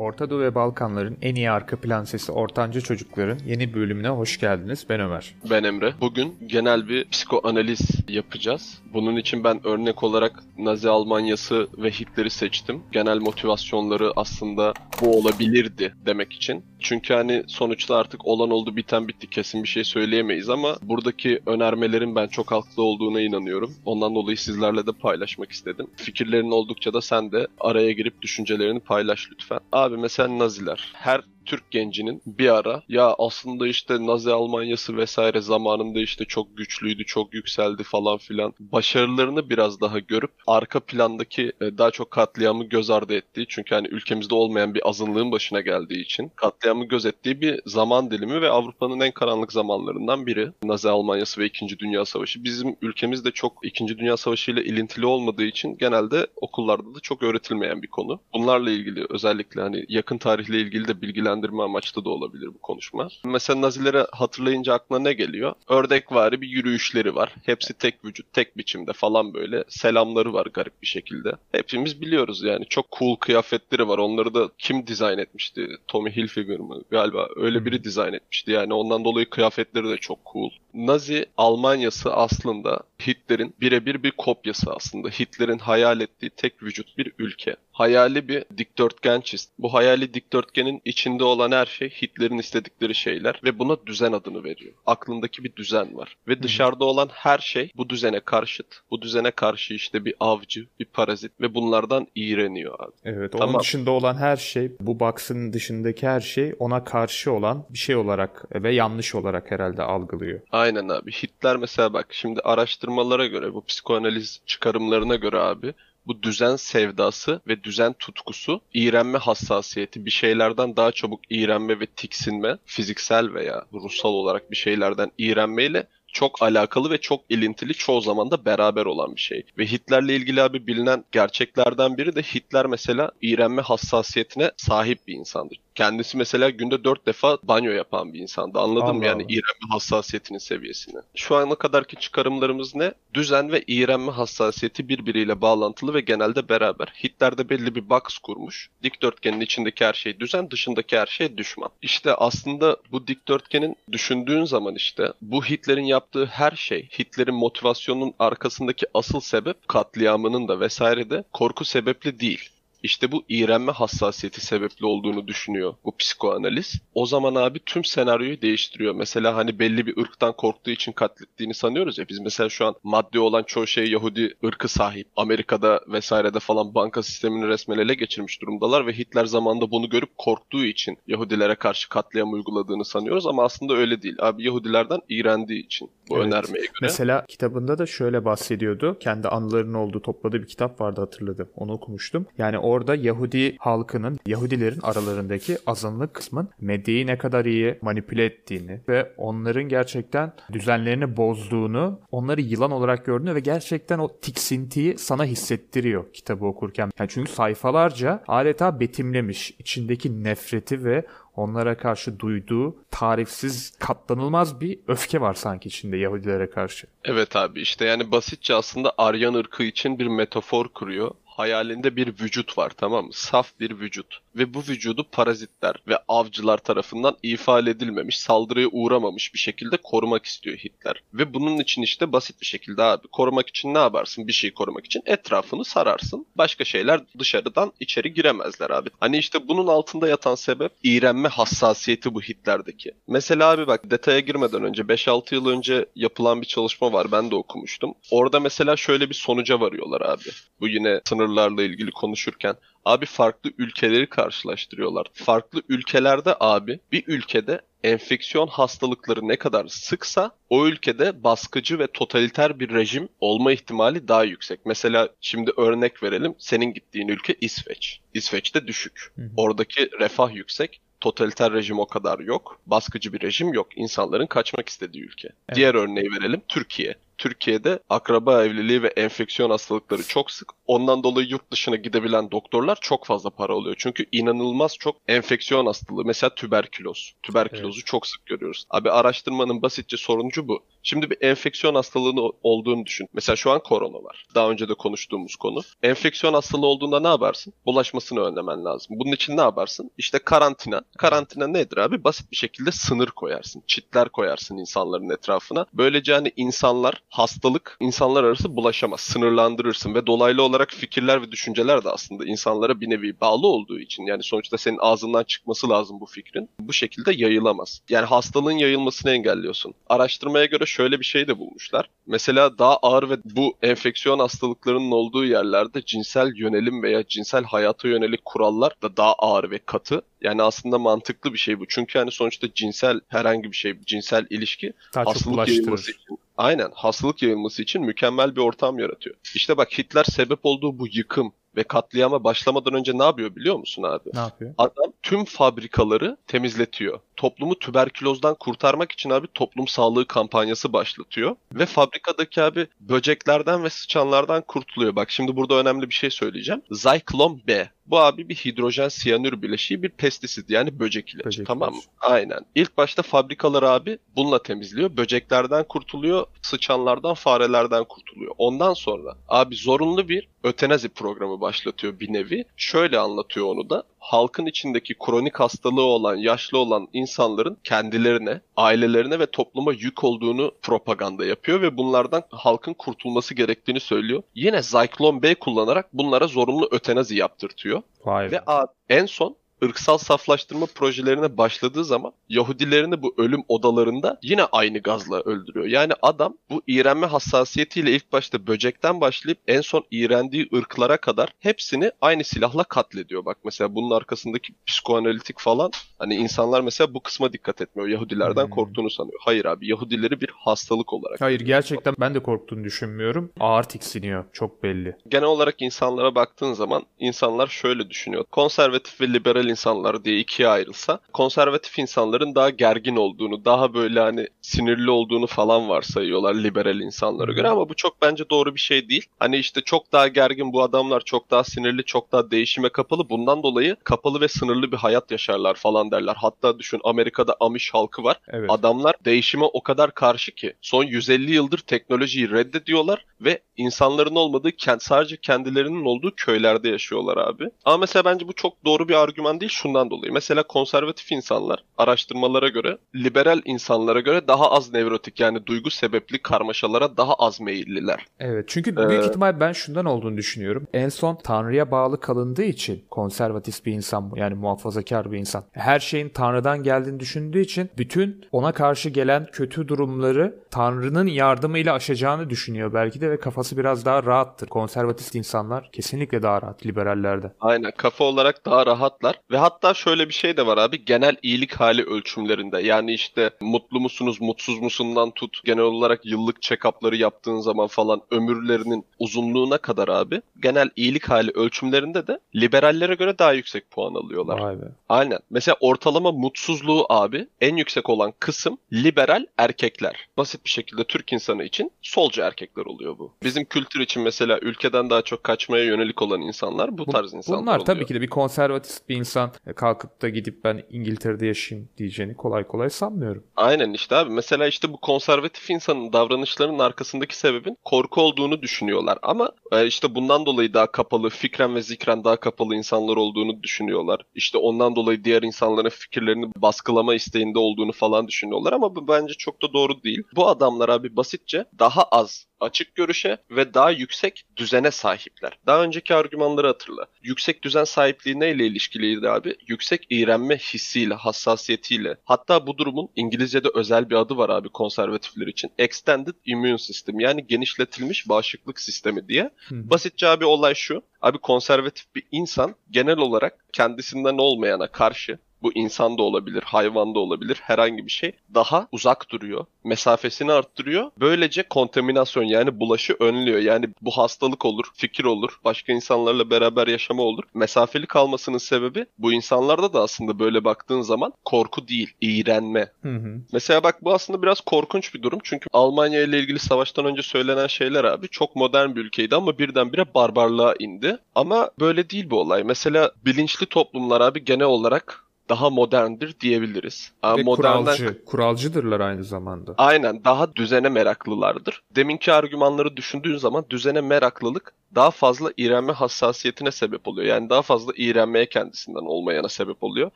Orta Doğu ve Balkanların en iyi arka plan sesi ortanca çocukların yeni bölümüne hoş geldiniz. Ben Ömer. Ben Emre. Bugün genel bir psikoanaliz yapacağız. Bunun için ben örnek olarak Nazi Almanyası ve Hitler'i seçtim. Genel motivasyonları aslında bu olabilirdi demek için. Çünkü hani sonuçta artık olan oldu biten bitti kesin bir şey söyleyemeyiz ama buradaki önermelerin ben çok haklı olduğuna inanıyorum. Ondan dolayı sizlerle de paylaşmak istedim. Fikirlerin oldukça da sen de araya girip düşüncelerini paylaş lütfen. Abi mesela Naziler. Her Türk gencinin bir ara ya aslında işte Nazi Almanyası vesaire zamanında işte çok güçlüydü, çok yükseldi falan filan. Başarılarını biraz daha görüp arka plandaki e, daha çok katliamı göz ardı ettiği çünkü hani ülkemizde olmayan bir azınlığın başına geldiği için katliamı gözettiği bir zaman dilimi ve Avrupa'nın en karanlık zamanlarından biri. Nazi Almanyası ve 2. Dünya Savaşı. Bizim ülkemizde çok 2. Dünya Savaşı ile ilintili olmadığı için genelde okullarda da çok öğretilmeyen bir konu. Bunlarla ilgili özellikle hani yakın tarihle ilgili de bilgilendirme bilgilendirme amaçlı da olabilir bu konuşma. Mesela Nazileri hatırlayınca aklına ne geliyor? Ördekvari bir yürüyüşleri var. Hepsi tek vücut, tek biçimde falan böyle. Selamları var garip bir şekilde. Hepimiz biliyoruz yani. Çok cool kıyafetleri var. Onları da kim dizayn etmişti? Tommy Hilfiger mı? Galiba öyle biri dizayn etmişti. Yani ondan dolayı kıyafetleri de çok cool. Nazi Almanyası aslında Hitler'in birebir bir kopyası aslında. Hitler'in hayal ettiği tek vücut bir ülke. Hayali bir dikdörtgen çizdi. Bu hayali dikdörtgenin içinde olan her şey Hitler'in istedikleri şeyler ve buna düzen adını veriyor. Aklındaki bir düzen var. Ve dışarıda olan her şey bu düzene karşıt. Bu düzene karşı işte bir avcı, bir parazit ve bunlardan iğreniyor abi. Evet, onun tamam. dışında olan her şey, bu box'ın dışındaki her şey ona karşı olan bir şey olarak ve yanlış olarak herhalde algılıyor. Aynen abi. Hitler mesela bak şimdi araştırmalara göre bu psikoanaliz çıkarımlarına göre abi bu düzen sevdası ve düzen tutkusu, iğrenme hassasiyeti, bir şeylerden daha çabuk iğrenme ve tiksinme, fiziksel veya ruhsal olarak bir şeylerden iğrenmeyle çok alakalı ve çok ilintili çoğu zaman da beraber olan bir şey. Ve Hitler'le ilgili abi bilinen gerçeklerden biri de Hitler mesela iğrenme hassasiyetine sahip bir insandır. Kendisi mesela günde dört defa banyo yapan bir insandı. Anladın mı yani iğrenme hassasiyetinin seviyesini? Şu ana kadarki çıkarımlarımız ne? Düzen ve iğrenme hassasiyeti birbiriyle bağlantılı ve genelde beraber. Hitler de belli bir box kurmuş. Dikdörtgenin içindeki her şey düzen, dışındaki her şey düşman. İşte aslında bu dikdörtgenin düşündüğün zaman işte bu Hitler'in yaptığı her şey, Hitler'in motivasyonunun arkasındaki asıl sebep katliamının da vesaire de korku sebepli değil. İşte bu iğrenme hassasiyeti sebepli olduğunu düşünüyor bu psikoanaliz. O zaman abi tüm senaryoyu değiştiriyor. Mesela hani belli bir ırktan korktuğu için katlettiğini sanıyoruz ya. Biz mesela şu an madde olan çoğu şey Yahudi ırkı sahip. Amerika'da vesairede falan banka sistemini resmen ele geçirmiş durumdalar ve Hitler zamanında bunu görüp korktuğu için Yahudilere karşı katliam uyguladığını sanıyoruz ama aslında öyle değil. Abi Yahudilerden iğrendiği için bu evet. önermeye göre. Mesela kitabında da şöyle bahsediyordu. Kendi anılarının olduğu topladığı bir kitap vardı hatırladım. Onu okumuştum. Yani orada Yahudi halkının, Yahudilerin aralarındaki azınlık kısmın medyayı ne kadar iyi manipüle ettiğini ve onların gerçekten düzenlerini bozduğunu, onları yılan olarak gördüğünü ve gerçekten o tiksintiyi sana hissettiriyor kitabı okurken. Yani çünkü sayfalarca adeta betimlemiş içindeki nefreti ve onlara karşı duyduğu tarifsiz, katlanılmaz bir öfke var sanki içinde Yahudilere karşı. Evet abi işte yani basitçe aslında Aryan ırkı için bir metafor kuruyor hayalinde bir vücut var tamam mı? Saf bir vücut. Ve bu vücudu parazitler ve avcılar tarafından ifade edilmemiş, saldırıya uğramamış bir şekilde korumak istiyor Hitler. Ve bunun için işte basit bir şekilde abi korumak için ne yaparsın? Bir şeyi korumak için etrafını sararsın. Başka şeyler dışarıdan içeri giremezler abi. Hani işte bunun altında yatan sebep iğrenme hassasiyeti bu Hitler'deki. Mesela abi bak detaya girmeden önce 5-6 yıl önce yapılan bir çalışma var. Ben de okumuştum. Orada mesela şöyle bir sonuca varıyorlar abi. Bu yine sınır sınırlarla ilgili konuşurken abi farklı ülkeleri karşılaştırıyorlar. Farklı ülkelerde abi bir ülkede enfeksiyon hastalıkları ne kadar sıksa o ülkede baskıcı ve totaliter bir rejim olma ihtimali daha yüksek. Mesela şimdi örnek verelim. Senin gittiğin ülke İsveç. İsveç'te düşük. Oradaki refah yüksek totaliter rejim o kadar yok. Baskıcı bir rejim yok. İnsanların kaçmak istediği ülke. Evet. Diğer örneği verelim Türkiye. Türkiye'de akraba evliliği ve enfeksiyon hastalıkları çok sık. Ondan dolayı yurt dışına gidebilen doktorlar çok fazla para alıyor. Çünkü inanılmaz çok enfeksiyon hastalığı. Mesela tüberküloz. Tüberkülozu çok sık görüyoruz. Abi araştırmanın basitçe soruncu bu. Şimdi bir enfeksiyon hastalığının olduğunu düşün. Mesela şu an korona var. Daha önce de konuştuğumuz konu. Enfeksiyon hastalığı olduğunda ne yaparsın? Bulaşmasını önlemen lazım. Bunun için ne yaparsın? İşte karantina. Karantina nedir abi? Basit bir şekilde sınır koyarsın. Çitler koyarsın insanların etrafına. Böylece hani insanlar, hastalık insanlar arası bulaşamaz. Sınırlandırırsın ve dolaylı olarak fikirler ve düşünceler de aslında insanlara bir nevi bağlı olduğu için yani sonuçta senin ağzından çıkması lazım bu fikrin. Bu şekilde yayılamaz. Yani hastalığın yayılmasını engelliyorsun. Araştırmaya göre şöyle bir şey de bulmuşlar. Mesela daha ağır ve bu enfeksiyon hastalıklarının olduğu yerlerde cinsel yönelim veya cinsel hayata yönelik kurallar da daha ağır ve katı. Yani aslında mantıklı bir şey bu. Çünkü hani sonuçta cinsel herhangi bir şey, cinsel ilişki Daha hastalık yayılması için aynen hastalık yayılması için mükemmel bir ortam yaratıyor. İşte bak Hitler sebep olduğu bu yıkım ve katliama başlamadan önce ne yapıyor biliyor musun abi? Ne yapıyor? Adam tüm fabrikaları temizletiyor. Toplumu tüberkülozdan kurtarmak için abi toplum sağlığı kampanyası başlatıyor. Ve fabrikadaki abi böceklerden ve sıçanlardan kurtuluyor. Bak şimdi burada önemli bir şey söyleyeceğim. Zyklon B. Bu abi bir hidrojen siyanür bileşiği bir pestisit yani böcek ilacı. Böcek tamam mı? Aynen. İlk başta fabrikalar abi bununla temizliyor. Böceklerden kurtuluyor. Sıçanlardan, farelerden kurtuluyor. Ondan sonra abi zorunlu bir ötenazi programı başlatıyor bir nevi. Şöyle anlatıyor onu da. Halkın içindeki kronik hastalığı olan, yaşlı olan insanların kendilerine, ailelerine ve topluma yük olduğunu propaganda yapıyor ve bunlardan halkın kurtulması gerektiğini söylüyor. Yine Zyklon B kullanarak bunlara zorunlu ötenazi yaptırtıyor. Vay. Ve en son ırksal saflaştırma projelerine başladığı zaman Yahudilerini bu ölüm odalarında yine aynı gazla öldürüyor. Yani adam bu iğrenme hassasiyetiyle ilk başta böcekten başlayıp en son iğrendiği ırklara kadar hepsini aynı silahla katlediyor. Bak mesela bunun arkasındaki psikoanalitik falan hani insanlar mesela bu kısma dikkat etmiyor. Yahudilerden Hmm. korktuğunu sanıyor. Hayır abi Yahudileri bir hastalık olarak. Hayır gerçekten ben de korktuğunu düşünmüyorum. Ağır tiksiniyor. Çok belli. genel olarak insanlara baktığın zaman insanlar şöyle düşünüyor. Konservatif ve liberal insanlar diye ikiye ayrılsa konservatif insanların daha gergin olduğunu, daha böyle hani sinirli olduğunu falan varsayıyorlar liberal insanlara göre ama bu çok bence doğru bir şey değil. Hani işte çok daha gergin bu adamlar, çok daha sinirli, çok daha değişime kapalı. Bundan dolayı kapalı ve sınırlı bir hayat yaşarlar falan derler. Hatta düşün Amerika'da Amish halkı var. Evet. Adamlar değişime o kadar karşı ki son 150 yıldır teknolojiyi reddediyorlar ve insanların olmadığı kent sadece kendilerinin olduğu köylerde yaşıyorlar abi. Ama mesela bence bu çok doğru bir argüman değil şundan dolayı. Mesela konservatif insanlar araştırmalara göre liberal insanlara göre daha az nevrotik yani duygu sebepli karmaşalara daha az meyilliler. Evet çünkü büyük Ee, ihtimal ben şundan olduğunu düşünüyorum. En son Tanrı'ya bağlı kalındığı için konservatif bir insan bu. Yani muhafazakar bir insan. Her şeyin Tanrı'dan geldiğini düşündüğü için bütün ona karşı gelen kötü durumları Tanrı'nın yardımıyla aşacağını düşünüyor belki de ve kafası biraz daha rahattır. Konservatif insanlar kesinlikle daha rahat liberallerde. Aynen kafa olarak daha rahatlar ve hatta şöyle bir şey de var abi genel iyilik hali ölçümlerinde yani işte mutlu musunuz mutsuz musundan tut genel olarak yıllık check-up'ları yaptığın zaman falan ömürlerinin uzunluğuna kadar abi genel iyilik hali ölçümlerinde de liberallere göre daha yüksek puan alıyorlar. Vay be. Aynen. Mesela ortalama mutsuzluğu abi en yüksek olan kısım liberal erkekler. Basit bir şekilde Türk insanı için solcu erkekler oluyor bu. Bizim kültür için mesela ülkeden daha çok kaçmaya yönelik olan insanlar bu tarz insanlar Bunlar oluyor. tabii ki de bir konservatif bir insan e, kalkıp da gidip ben İngiltere'de yaşayayım diyeceğini kolay kolay sanmıyorum. Aynen işte abi. Mesela işte bu konservatif insanın davranışlarının arkasındaki sebebin korku olduğunu düşünüyorlar. Ama e, işte bundan dolayı daha kapalı, fikren ve zikren daha kapalı insanlar olduğunu düşünüyorlar. İşte ondan dolayı diğer insanların fikirlerini baskılama isteğinde olduğunu falan düşünüyorlar. Ama bu bence çok da doğru değil. Bu adamlar abi basitçe daha az açık görüşe ve daha yüksek düzene sahipler. Daha önceki argümanları hatırla. Yüksek düzen sahipliği neyle ilişkiliydi abi? Yüksek iğrenme hissiyle, hassasiyetiyle. Hatta bu durumun İngilizce'de özel bir adı var abi konservatifler için. Extended Immune System yani genişletilmiş bağışıklık sistemi diye. Basitçe abi olay şu. Abi konservatif bir insan genel olarak kendisinden olmayana karşı bu insan da olabilir, hayvan da olabilir, herhangi bir şey daha uzak duruyor. Mesafesini arttırıyor. Böylece kontaminasyon yani bulaşı önlüyor. Yani bu hastalık olur, fikir olur, başka insanlarla beraber yaşama olur. Mesafeli kalmasının sebebi bu insanlarda da aslında böyle baktığın zaman korku değil, iğrenme. Hı hı. Mesela bak bu aslında biraz korkunç bir durum. Çünkü Almanya ile ilgili savaştan önce söylenen şeyler abi çok modern bir ülkeydi ama birdenbire barbarlığa indi. Ama böyle değil bu olay. Mesela bilinçli toplumlar abi genel olarak daha moderndir diyebiliriz. Ve modernden- kuralcı. Kuralcıdırlar aynı zamanda. Aynen daha düzene meraklılardır. Deminki argümanları düşündüğün zaman düzene meraklılık daha fazla iğrenme hassasiyetine sebep oluyor. Yani daha fazla iğrenmeye kendisinden olmayana sebep oluyor.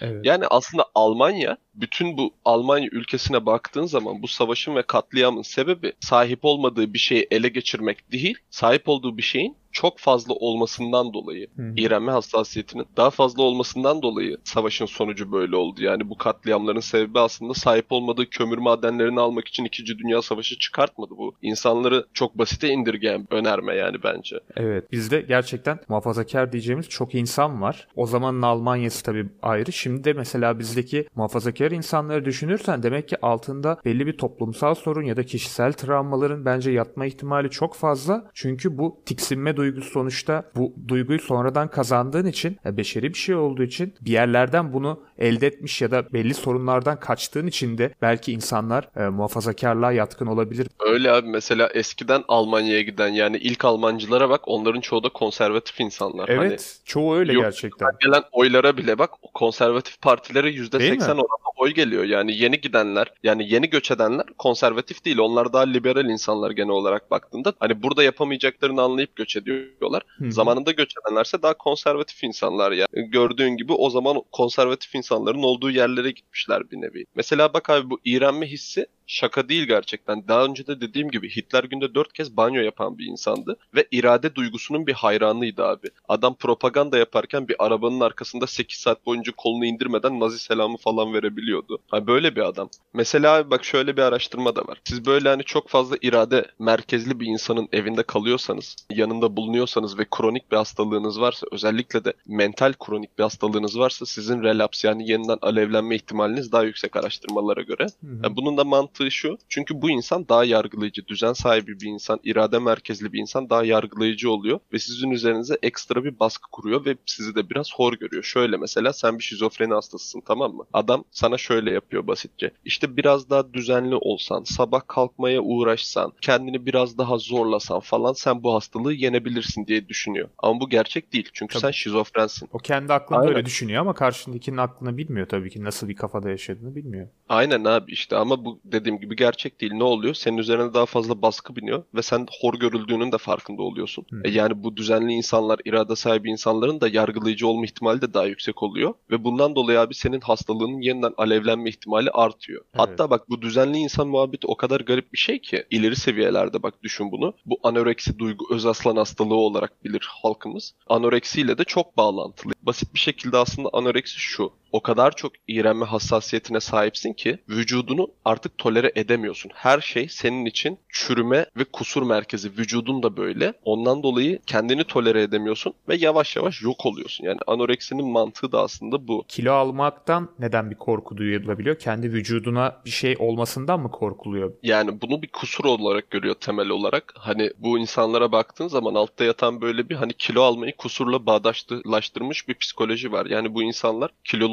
Evet. Yani aslında Almanya bütün bu Almanya ülkesine baktığın zaman bu savaşın ve katliamın sebebi sahip olmadığı bir şeyi ele geçirmek değil, sahip olduğu bir şeyin çok fazla olmasından dolayı, Hı iğrenme hassasiyetinin daha fazla olmasından dolayı savaşın sonucu böyle oldu. Yani bu katliamların sebebi aslında sahip olmadığı kömür madenlerini almak için 2. Dünya Savaşı çıkartmadı bu. İnsanları çok basite indirgeyen önerme yani bence. Evet. Bizde gerçekten muhafazakar diyeceğimiz çok insan var. O zamanın Almanya'sı tabii ayrı. Şimdi de mesela bizdeki muhafazakar insanları düşünürsen demek ki altında belli bir toplumsal sorun ya da kişisel travmaların bence yatma ihtimali çok fazla. Çünkü bu tiksinme duygusu sonuçta bu duyguyu sonradan kazandığın için e, beşeri bir şey olduğu için bir yerlerden bunu elde etmiş ya da belli sorunlardan kaçtığın için de belki insanlar e, muhafazakarlığa yatkın olabilir. Öyle abi mesela eskiden Almanya'ya giden yani ilk Almancılara bak onların çoğu da konservatif insanlar. Hani Evet. çoğu öyle Yok, gerçekten. gelen oylara bile bak konservatif partilere Değil %80 mi? oranında oy geliyor. Yani yeni gidenler yani yeni göç edenler konservatif değil. Onlar daha liberal insanlar genel olarak baktığında. Hani burada yapamayacaklarını anlayıp göç ediyorlar. Hı. Zamanında göç edenlerse daha konservatif insanlar ya. Gördüğün gibi o zaman konservatif insanların olduğu yerlere gitmişler bir nevi. Mesela bak abi bu iğrenme hissi şaka değil gerçekten. Daha önce de dediğim gibi Hitler günde dört kez banyo yapan bir insandı. Ve irade duygusunun bir hayranıydı abi. Adam propaganda yaparken bir arabanın arkasında 8 saat boyunca kolunu indirmeden nazi selamı falan verebiliyordu. Ha böyle bir adam. Mesela bak şöyle bir araştırma da var. Siz böyle hani çok fazla irade merkezli bir insanın evinde kalıyorsanız, yanında bulunuyorsanız ve kronik bir hastalığınız varsa, özellikle de mental kronik bir hastalığınız varsa sizin relaps yani yeniden alevlenme ihtimaliniz daha yüksek araştırmalara göre. Hı hı. Yani bunun da mantığı şu. Çünkü bu insan daha yargılayıcı, düzen sahibi bir insan, irade merkezli bir insan daha yargılayıcı oluyor ve sizin üzerinize ekstra bir baskı kuruyor ve sizi de biraz hor görüyor. Şöyle mesela sen bir şizofreni hastasısın tamam mı? Adam sana şöyle yapıyor basitçe. İşte biraz daha düzenli olsan, sabah kalkmaya uğraşsan, kendini biraz daha zorlasan falan sen bu hastalığı yenebilirsin diye düşünüyor. Ama bu gerçek değil. Çünkü Tabii. sen şizofrensin. O kendi aklında Aynen. öyle düşünüyor ama karşındakinin aklını bilmiyor tabii ki. Nasıl bir kafada yaşadığını bilmiyor. Aynen abi işte ama bu dediğim gibi gerçek değil. Ne oluyor? Senin üzerine daha fazla baskı biniyor ve sen hor görüldüğünün de farkında oluyorsun. Hı. E yani bu düzenli insanlar, irade sahibi insanların da yargılayıcı olma ihtimali de daha yüksek oluyor. Ve bundan dolayı abi senin hastalığının yeniden alevlenme ihtimali artıyor. Evet. Hatta bak bu düzenli insan muhabbeti o kadar garip bir şey ki ileri seviyelerde bak düşün bunu. Bu anoreksi duygu öz aslan hastalığı olarak bilir halkımız. Anoreksiyle de çok bağlantılı. Basit bir şekilde aslında anoreksi şu. O kadar çok iğrenme hassasiyetine sahipsin ki vücudunu artık tolere edemiyorsun. Her şey senin için çürüme ve kusur merkezi. Vücudun da böyle. Ondan dolayı kendini tolere edemiyorsun ve yavaş yavaş yok oluyorsun. Yani anoreksinin mantığı da aslında bu. Kilo almaktan neden bir korku duyulabiliyor? Kendi vücuduna bir şey olmasından mı korkuluyor? Yani bunu bir kusur olarak görüyor temel olarak. Hani bu insanlara baktığın zaman altta yatan böyle bir hani kilo almayı kusurla bağdaştırmış bir psikoloji var. Yani bu insanlar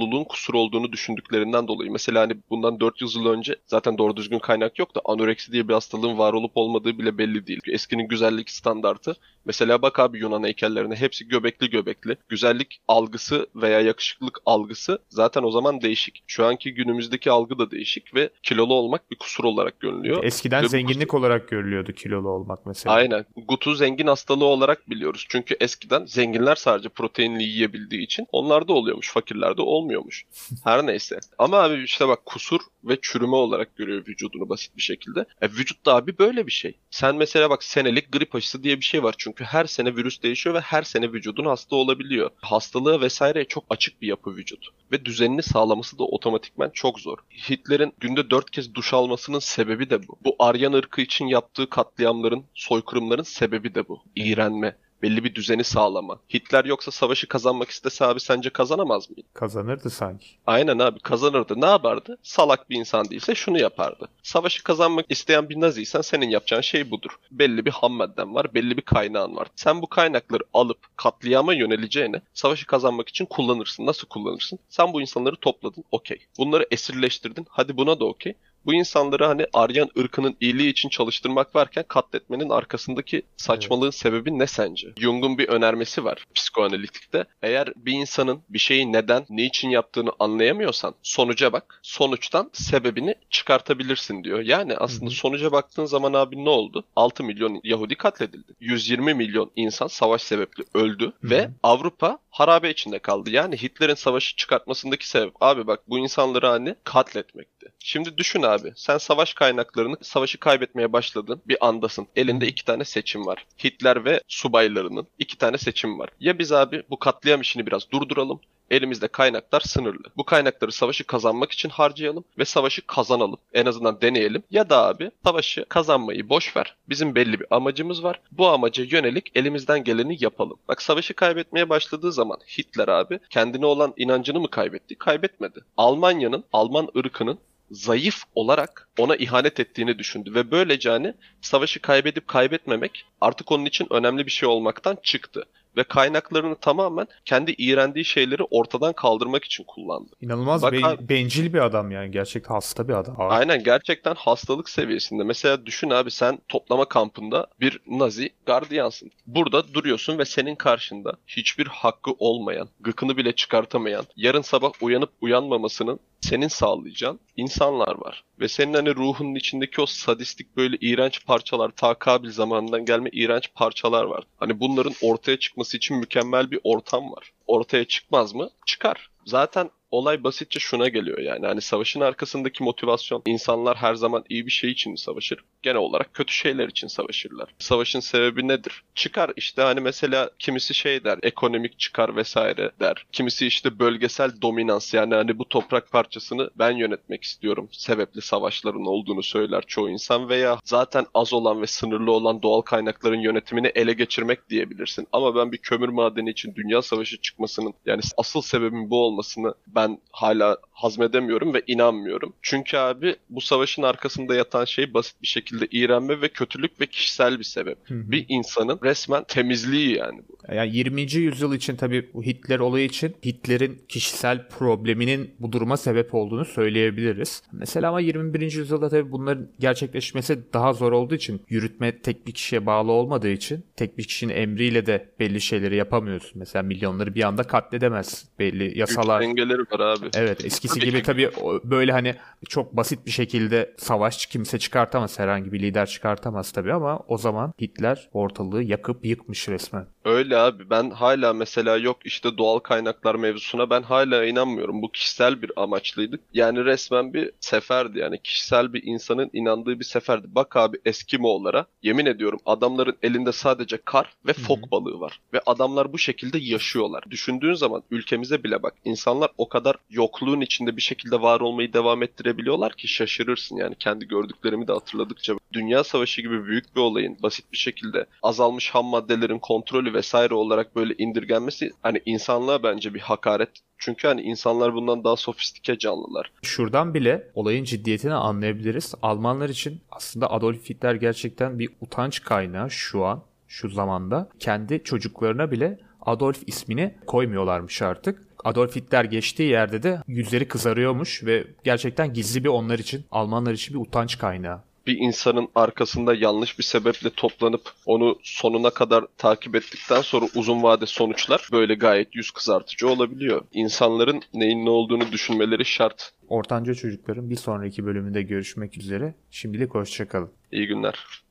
kiloluluğun kusur olduğunu düşündüklerinden dolayı. Mesela hani bundan 400 yıl önce zaten doğru düzgün kaynak yok da anoreksi diye bir hastalığın var olup olmadığı bile belli değil. Eskinin güzellik standartı. Mesela bak abi Yunan heykellerine hepsi göbekli göbekli. Güzellik algısı veya yakışıklık algısı zaten o zaman değişik. Şu anki günümüzdeki algı da değişik ve kilolu olmak bir kusur olarak görünüyor. Eskiden Ve zenginlik olarak görülüyordu kilolu olmak mesela. Aynen. Gut'u zengin hastalığı olarak biliyoruz. Çünkü eskiden zenginler sadece proteinli yiyebildiği için onlarda oluyormuş. Fakirlerde olmuyormuş. Her neyse. Ama abi işte bak kusur ve çürüme olarak görüyor vücudunu basit bir şekilde. E, vücut da abi böyle bir şey. Sen mesela bak senelik grip aşısı diye bir şey var. Çünkü her sene virüs değişiyor ve her sene vücudun hasta olabiliyor. Hastalığa vesaireye çok açık bir yapı vücut. Ve düzenini sağlaması da otomatikman çok zor. Hitler'in günde dört kez duş almasının sebebi de bu. Bu Aryan ırkı için yaptığı katliamların, soykırımların sebebi de bu. İğrenme. Belli bir düzeni sağlama. Hitler yoksa savaşı kazanmak istese abi sence kazanamaz mıydı? Kazanırdı sanki. Aynen abi kazanırdı. Ne yapardı? Salak bir insan değilse şunu yapardı. Savaşı kazanmak isteyen bir naziysen senin yapacağın şey budur. Belli bir ham madden var, belli bir kaynağın var. Sen bu kaynakları alıp katliama yöneleceğine savaşı kazanmak için kullanırsın. Nasıl kullanırsın? Sen bu insanları topladın, okey. Bunları esirleştirdin, hadi buna da okey. Bu insanları hani Aryan ırkının iyiliği için çalıştırmak varken katletmenin arkasındaki saçmalığın sebebi ne sence? Jung'un bir önermesi var psikoanalitikte. Eğer bir insanın bir şeyi neden, ne için yaptığını anlayamıyorsan sonuca bak. Sonuçtan sebebini çıkartabilirsin diyor. Yani aslında Hı hı. sonuca baktığın zaman abi ne oldu? 6 milyon Yahudi katledildi. 120 milyon insan savaş sebeple öldü Hı ve. Avrupa harabe içinde kaldı. Yani Hitler'in savaşı çıkartmasındaki sebep abi bak bu insanları hani katletmekti. Şimdi düşün abi sen savaş kaynaklarını savaşı kaybetmeye başladın bir andasın. Elinde iki tane seçim var. Hitler ve subaylarının iki tane seçim var. Ya biz abi bu katliam işini biraz durduralım Elimizde kaynaklar sınırlı. Bu kaynakları savaşı kazanmak için harcayalım ve savaşı kazanalım. En azından deneyelim. Ya da abi savaşı kazanmayı boş ver. Bizim belli bir amacımız var. Bu amaca yönelik elimizden geleni yapalım. Bak savaşı kaybetmeye başladığı zaman Hitler abi kendine olan inancını mı kaybetti? Kaybetmedi. Almanya'nın, Alman ırkının zayıf olarak ona ihanet ettiğini düşündü ve böylece hani savaşı kaybedip kaybetmemek artık onun için önemli bir şey olmaktan çıktı ve kaynaklarını tamamen kendi iğrendiği şeyleri ortadan kaldırmak için kullandı. İnanılmaz Bak be- bencil bir adam yani. Gerçekten hasta bir adam. Abi. Aynen gerçekten hastalık seviyesinde. Mesela düşün abi sen toplama kampında bir nazi gardiyansın. Burada duruyorsun ve senin karşında hiçbir hakkı olmayan, gıkını bile çıkartamayan, yarın sabah uyanıp uyanmamasının senin sağlayacağın insanlar var. Ve senin hani ruhunun içindeki o sadistik böyle iğrenç parçalar, ta Kabil zamanından gelme iğrenç parçalar var. Hani bunların ortaya çıkması için mükemmel bir ortam var. Ortaya çıkmaz mı? Çıkar. Zaten olay basitçe şuna geliyor yani. Hani savaşın arkasındaki motivasyon insanlar her zaman iyi bir şey için savaşır? Genel olarak kötü şeyler için savaşırlar. Savaşın sebebi nedir? Çıkar işte hani mesela kimisi şey der ekonomik çıkar vesaire der. Kimisi işte bölgesel dominans yani hani bu toprak parçasını ben yönetmek istiyorum. Sebepli savaşların olduğunu söyler çoğu insan veya zaten az olan ve sınırlı olan doğal kaynakların yönetimini ele geçirmek diyebilirsin. Ama ben bir kömür madeni için dünya savaşı çıkmasının yani asıl sebebin bu olmasını ben hala hazmedemiyorum ve inanmıyorum. Çünkü abi bu savaşın arkasında yatan şey basit bir şekilde iğrenme ve kötülük ve kişisel bir sebep. Hı hı. Bir insanın resmen temizliği yani bu. Yani 20. yüzyıl için tabii bu Hitler olayı için Hitler'in kişisel probleminin bu duruma sebep olduğunu söyleyebiliriz. Mesela ama 21. yüzyılda tabii bunların gerçekleşmesi daha zor olduğu için yürütme tek bir kişiye bağlı olmadığı için tek bir kişinin emriyle de belli şeyleri yapamıyorsun. Mesela milyonları bir anda katledemez. Belli yasalar. Güç dengeleri var abi. Evet eskisi Tabii gibi ki. tabii böyle hani çok basit bir şekilde savaş kimse çıkartamaz. Herhangi bir lider çıkartamaz tabii ama o zaman Hitler ortalığı yakıp yıkmış resmen. Öyle abi ben hala mesela yok işte doğal kaynaklar mevzusuna ben hala inanmıyorum. Bu kişisel bir amaçlıydı. Yani resmen bir seferdi yani kişisel bir insanın inandığı bir seferdi. Bak abi Eskimoğullara yemin ediyorum adamların elinde sadece kar ve fok balığı var. Ve adamlar bu şekilde yaşıyorlar. Düşündüğün zaman ülkemize bile bak insanlar o kadar yokluğun içinde bir şekilde var olmayı devam ettirebiliyorlar ki şaşırırsın yani kendi gördüklerimi de hatırladıkça. Dünya Savaşı gibi büyük bir olayın basit bir şekilde azalmış ham maddelerin kontrolü vesaire olarak böyle indirgenmesi hani insanlığa bence bir hakaret. Çünkü hani insanlar bundan daha sofistike canlılar. Şuradan bile olayın ciddiyetini anlayabiliriz. Almanlar için aslında Adolf Hitler gerçekten bir utanç kaynağı şu an, şu zamanda. Kendi çocuklarına bile Adolf ismini koymuyorlarmış artık. Adolf Hitler geçtiği yerde de yüzleri kızarıyormuş ve gerçekten gizli bir onlar için, Almanlar için bir utanç kaynağı. Bir insanın arkasında yanlış bir sebeple toplanıp onu sonuna kadar takip ettikten sonra uzun vade sonuçlar böyle gayet yüz kızartıcı olabiliyor. İnsanların neyin ne olduğunu düşünmeleri şart. Ortanca çocukların bir sonraki bölümünde görüşmek üzere. Şimdilik hoşçakalın. İyi günler.